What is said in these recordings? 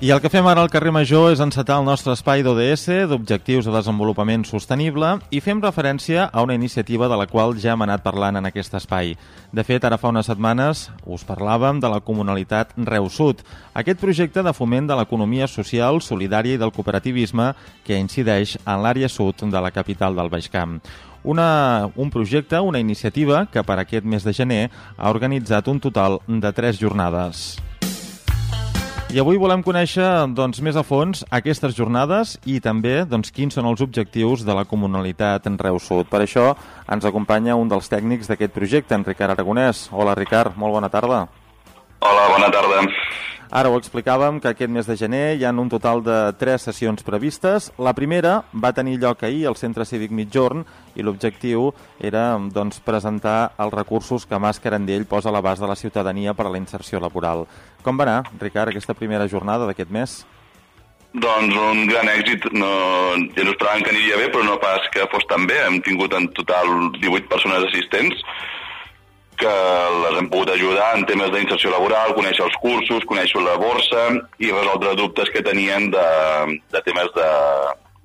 I el que fem ara al carrer Major és encetar el nostre espai d'ODS, d'Objectius de Desenvolupament Sostenible, i fem referència a una iniciativa de la qual ja hem anat parlant en aquest espai. De fet, ara fa unes setmanes us parlàvem de la comunalitat Reus Sud, aquest projecte de foment de l'economia social, solidària i del cooperativisme que incideix en l'àrea sud de la capital del Baix Camp. Una, un projecte, una iniciativa que per aquest mes de gener ha organitzat un total de tres jornades. I avui volem conèixer doncs, més a fons aquestes jornades i també doncs, quins són els objectius de la comunalitat en Reus Sud. Per això ens acompanya un dels tècnics d'aquest projecte, en Ricard Aragonès. Hola, Ricard, molt bona tarda. Hola, bona tarda. Ara ho explicàvem que aquest mes de gener hi ha un total de tres sessions previstes. La primera va tenir lloc ahir al Centre Cívic Mitjorn i l'objectiu era doncs, presentar els recursos que Mas Carandell posa a l'abast de la ciutadania per a la inserció laboral. Com va anar, Ricard, aquesta primera jornada d'aquest mes? Doncs un gran èxit. No, ja no esperàvem que aniria bé, però no pas que fos tan bé. Hem tingut en total 18 persones assistents que les hem pogut ajudar en temes d'inserció laboral, conèixer els cursos, conèixer la borsa i resoldre dubtes que tenien de, de temes de,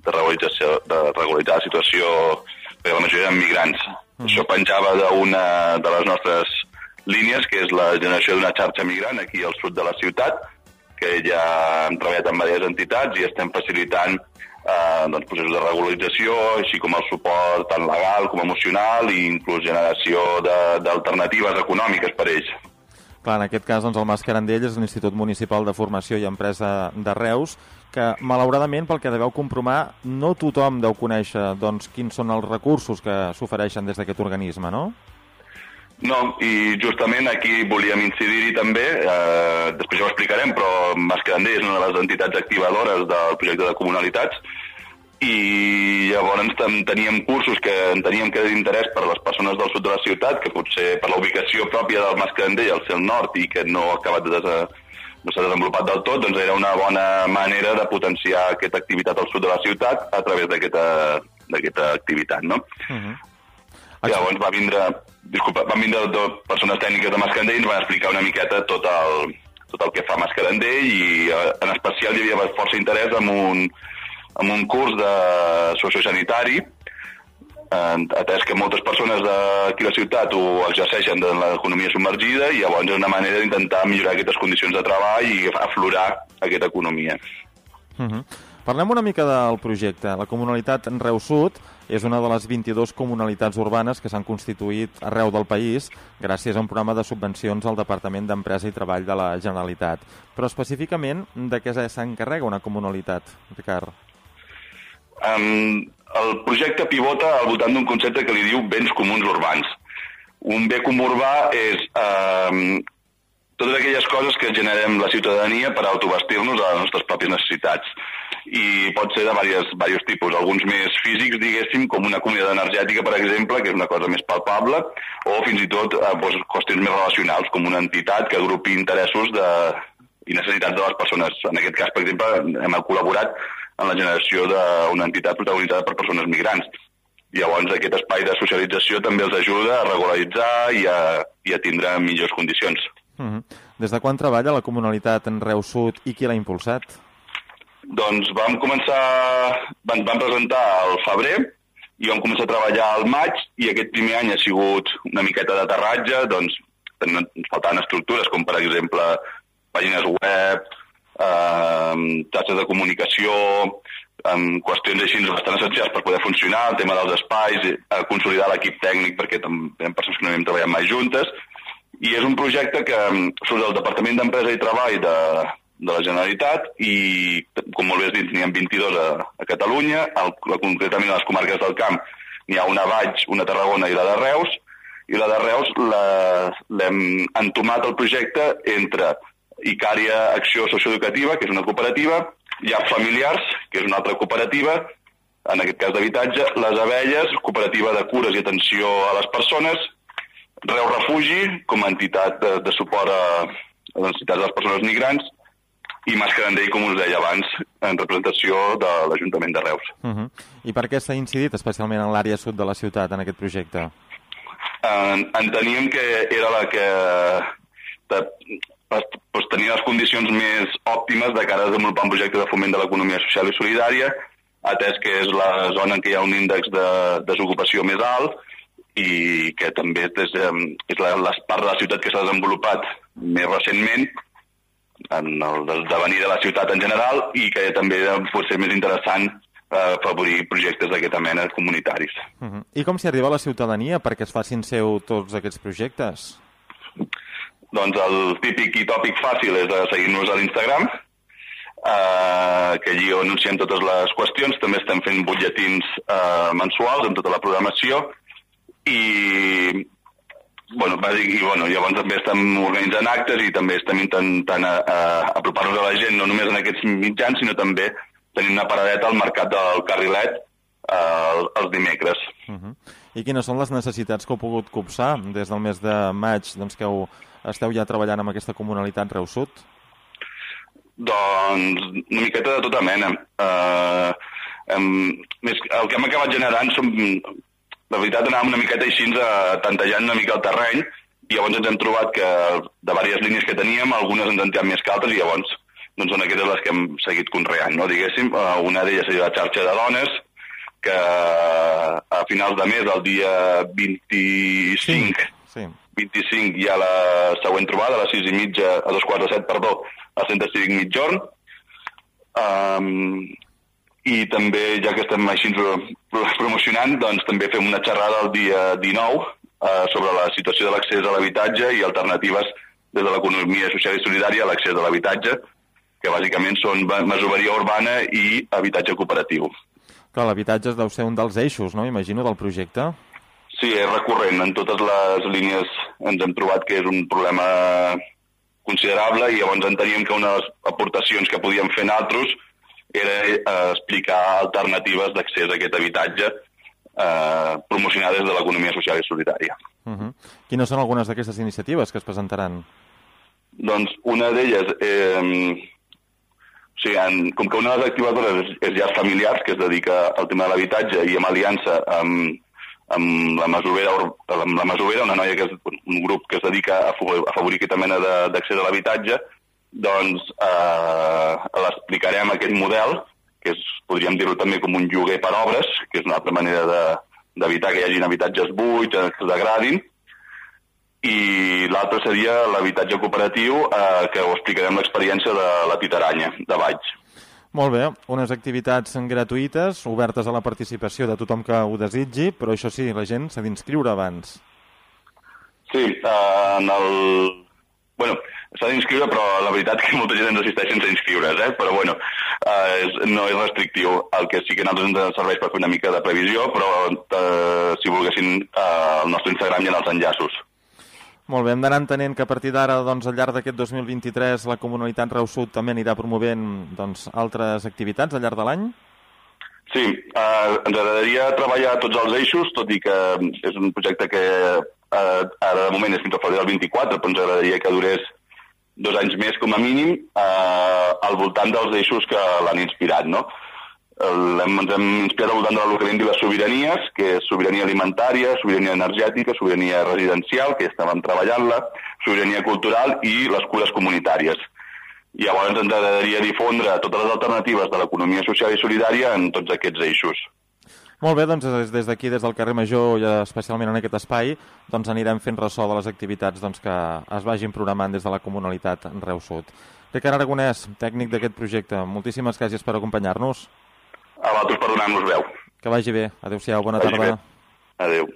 de, regularització, de regularitzar la situació, perquè la majoria eren migrants. Mm. Això penjava d'una de les nostres línies, que és la generació d'una xarxa migrant aquí al sud de la ciutat, que ja hem treballat amb diverses entitats i estem facilitant eh, doncs, processos de regularització, així com el suport tant legal com emocional i inclús generació d'alternatives econòmiques per ells. Clar, en aquest cas, doncs, el Mas Carandell és l'Institut Municipal de Formació i Empresa de Reus, que, malauradament, pel que deveu comprovar, no tothom deu conèixer doncs, quins són els recursos que s'ofereixen des d'aquest organisme, no? No, i justament aquí volíem incidir-hi també, eh, després ja ho explicarem, però Mascarandé és una de les entitats activadores del projecte de comunalitats i llavors teníem cursos que teníem que d'interès per a les persones del sud de la ciutat, que potser per la ubicació pròpia del Mascarandé al seu nord i que no ha acabat de des no s'ha desenvolupat del tot, doncs era una bona manera de potenciar aquesta activitat al sud de la ciutat a través d'aquesta activitat, no? Uh mhm. -huh. Llavors va vindre, disculpa, van vindre dos persones tècniques de Mascarandell i ens van explicar una miqueta tot el, tot el que fa Mascarandell i eh, en especial hi havia força interès en un, en un curs de sociosanitari atès que moltes persones d'aquí a la ciutat ho exerceixen de l'economia submergida i llavors és una manera d'intentar millorar aquestes condicions de treball i aflorar aquesta economia. Uh mhm. -huh. Parlem una mica del projecte. La comunalitat Reus Sud és una de les 22 comunalitats urbanes que s'han constituït arreu del país gràcies a un programa de subvencions al Departament d'Empresa i Treball de la Generalitat. Però específicament, de què s'encarrega una comunalitat, Ricard? Um, el projecte pivota al voltant d'un concepte que li diu béns comuns urbans. Un bé comú urbà és um, totes aquelles coses que generem la ciutadania per autovestir-nos a les nostres pròpies necessitats i pot ser de diversos, diversos tipus, alguns més físics, diguéssim, com una comunitat energètica, per exemple, que és una cosa més palpable, o fins i tot eh, doncs, qüestions més relacionals, com una entitat que agrupi interessos de, i necessitats de les persones. En aquest cas, per exemple, hem col·laborat en la generació d'una entitat protagonitzada per persones migrants. Llavors aquest espai de socialització també els ajuda a regularitzar i a, i a tindre millors condicions. Uh -huh. Des de quan treballa la comunalitat en Reus Sud i qui l'ha impulsat? Doncs vam començar, vam, vam presentar al febrer i vam començar a treballar al maig i aquest primer any ha sigut una miqueta d'aterratge, doncs ens faltaven estructures com per exemple pàgines web, eh, xarxes de comunicació, amb qüestions així bastant essencials per poder funcionar, el tema dels espais, eh, consolidar l'equip tècnic perquè també persones que no hem treballat mai juntes, i és un projecte que surt del Departament d'Empresa i Treball de, de la Generalitat i, com molt bé has dit, n'hi ha 22 a, a Catalunya, el, concretament a les comarques del camp n'hi ha una Baix, una Tarragona i la de Reus, i la de Reus l'hem entomat el projecte entre Icària Acció Socioeducativa, que és una cooperativa, Llap Familiars, que és una altra cooperativa, en aquest cas d'habitatge, Les Abelles, cooperativa de cures i atenció a les persones, Reus Refugi, com a entitat de, de suport a, a les necessitats de les persones migrants, i Mascarandell, com us deia abans, en representació de l'Ajuntament de Reus. Uh -huh. I per què s'ha incidit especialment en l'àrea sud de la ciutat en aquest projecte? En, enteníem que era la que de, pues, tenia les condicions més òptimes de cara a desenvolupar un projecte de foment de l'economia social i solidària, atès que és la zona en què hi ha un índex de desocupació més alt i que també és, és la, la part de la ciutat que s'ha desenvolupat més recentment en el devenir de la ciutat en general i que també pot ser més interessant eh, afavorir projectes d'aquesta mena comunitaris. Uh -huh. I com s'hi arriba a la ciutadania perquè es facin seu tots aquests projectes? Doncs el típic i tòpic fàcil és de seguir-nos a l'Instagram, eh, que allí anunciem totes les qüestions. També estem fent butlletins eh, mensuals amb tota la programació i bueno, bàsic, i bueno, llavors també estem organitzant actes i també estem intentant apropar-nos a la gent, no només en aquests mitjans, sinó també tenint una paradeta al mercat del Carrilet eh, els dimecres. Uh -huh. I quines són les necessitats que heu pogut copsar des del mes de maig, doncs que heu, esteu ja treballant amb aquesta comunalitat Reus Sud? Doncs una miqueta de tota mena. Uh, um, més, el que hem acabat generant són la veritat anàvem una miqueta així a, tantejant una mica el terreny i llavors ens hem trobat que de diverses línies que teníem, algunes ens han més que altres i llavors doncs són aquestes les que hem seguit conreant, no? diguéssim. Eh, una d'elles seria la xarxa de dones, que a finals de mes, el dia 25, sí, sí. 25 hi ha la següent trobada, a les 6 i mitja, a dos quarts de set, perdó, al Centre Cívic Mitjorn. Um, i també, ja que estem així promocionant, doncs també fem una xerrada el dia 19 eh, sobre la situació de l'accés a l'habitatge i alternatives des de l'economia social i solidària a l'accés a l'habitatge, que bàsicament són masoveria urbana i habitatge cooperatiu. Clar, l'habitatge deu ser un dels eixos, no?, imagino, del projecte. Sí, és recurrent. En totes les línies ens hem trobat que és un problema considerable i llavors enteníem que una de les aportacions que podíem fer altres era eh, explicar alternatives d'accés a aquest habitatge eh, promocionar des de l'economia social i solidària. Uh -huh. Quines són algunes d'aquestes iniciatives que es presentaran? Doncs una d'elles, eh, o sigui, en, com que una de les activadores és, és Llars Familiars, que es dedica al tema de l'habitatge i amb aliança amb, amb la Masovera, amb la Masovera, una noia que és un grup que es dedica a afavorir aquesta mena d'accés a l'habitatge, doncs eh, l'explicarem aquest model, que és, podríem dir-ho també com un lloguer per obres, que és una altra manera d'evitar que hi hagin habitatges buits, que es degradin, i l'altre seria l'habitatge cooperatiu, eh, que ho explicarem l'experiència de la Titaranya, de Valls. Molt bé, unes activitats gratuïtes, obertes a la participació de tothom que ho desitgi, però això sí, la gent s'ha d'inscriure abans. Sí, eh, en el... S'ha d'inscriure, però la veritat que molta gent ens assisteix sense inscriure's, eh? però bueno, eh, no és restrictiu. El que sí que nosaltres ens serveix per fer una mica de previsió, però eh, si volguessin, eh, al nostre Instagram hi ha els enllaços. Molt bé, hem d'anar entenent que a partir d'ara, doncs, al llarg d'aquest 2023, la comunitat Reus Sud també anirà promovent doncs, altres activitats al llarg de l'any? Sí, eh, ens agradaria treballar tots els eixos, tot i que és un projecte que eh, ara de moment és fins al febrer del 24, però ens agradaria que durés dos anys més com a mínim eh, al voltant dels eixos que l'han inspirat, no? Hem, ens hem inspirat al voltant de lo que vam dir les sobiranies, que és sobirania alimentària, sobirania energètica, sobirania residencial, que estàvem treballant-la, sobirania cultural i les cures comunitàries. I llavors ens agradaria difondre totes les alternatives de l'economia social i solidària en tots aquests eixos. Molt bé, doncs des d'aquí, des del carrer Major, i especialment en aquest espai, doncs anirem fent ressò de les activitats doncs, que es vagin programant des de la comunalitat en Reus Sud. Ricard Aragonès, tècnic d'aquest projecte, moltíssimes gràcies per acompanyar-nos. A vosaltres per donar-nos veu. Que vagi bé. Adéu-siau, bona vagi tarda. Bé. Adéu.